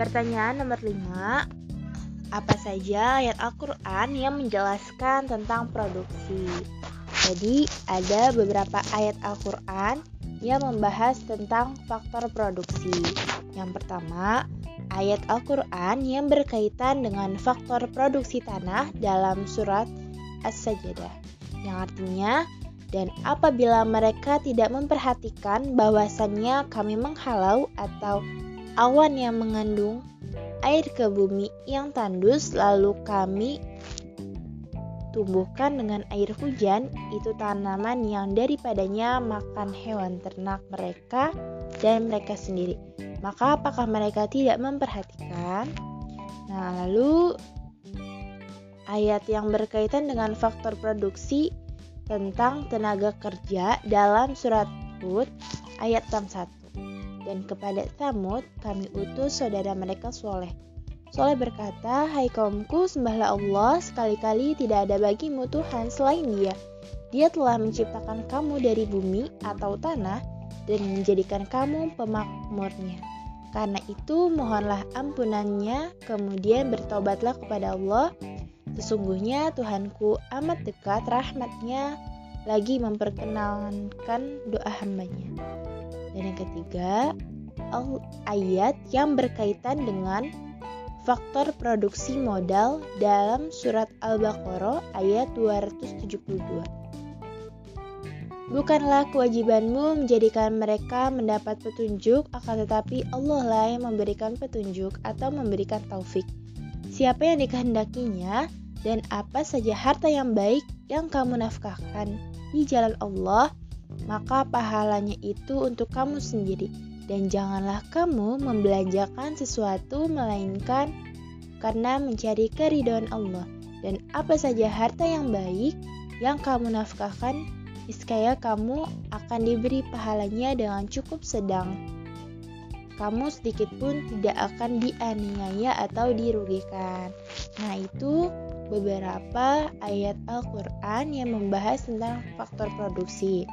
Pertanyaan nomor 5. Apa saja ayat Al-Quran yang menjelaskan tentang produksi? Jadi, ada beberapa ayat Al-Quran yang membahas tentang faktor produksi. Yang pertama, ayat Al-Quran yang berkaitan dengan faktor produksi tanah dalam surat As-Sajdah, yang artinya, dan apabila mereka tidak memperhatikan bahwasannya kami menghalau atau awan yang mengandung air ke bumi yang tandus lalu kami tumbuhkan dengan air hujan itu tanaman yang daripadanya makan hewan ternak mereka dan mereka sendiri. Maka apakah mereka tidak memperhatikan? Nah, lalu ayat yang berkaitan dengan faktor produksi tentang tenaga kerja dalam surat Hud ayat 61. Dan kepada Samud kami utus saudara mereka Soleh Soleh berkata, Hai kaumku, sembahlah Allah, sekali-kali tidak ada bagimu Tuhan selain dia. Dia telah menciptakan kamu dari bumi atau tanah dan menjadikan kamu pemakmurnya. Karena itu mohonlah ampunannya, kemudian bertobatlah kepada Allah. Sesungguhnya Tuhanku amat dekat rahmatnya, lagi memperkenalkan doa hambanya. Dan yang ketiga, ayat yang berkaitan dengan faktor produksi modal dalam surat Al-Baqarah ayat 272. Bukanlah kewajibanmu menjadikan mereka mendapat petunjuk, akan tetapi Allah lah yang memberikan petunjuk atau memberikan taufik. Siapa yang dikehendakinya dan apa saja harta yang baik yang kamu nafkahkan di jalan Allah, maka pahalanya itu untuk kamu sendiri. Dan janganlah kamu membelanjakan sesuatu melainkan karena mencari keridhaan Allah. Dan apa saja harta yang baik yang kamu nafkahkan niscaya kamu akan diberi pahalanya dengan cukup sedang. Kamu sedikit pun tidak akan dianiaya atau dirugikan. Nah itu beberapa ayat Al-Quran yang membahas tentang faktor produksi.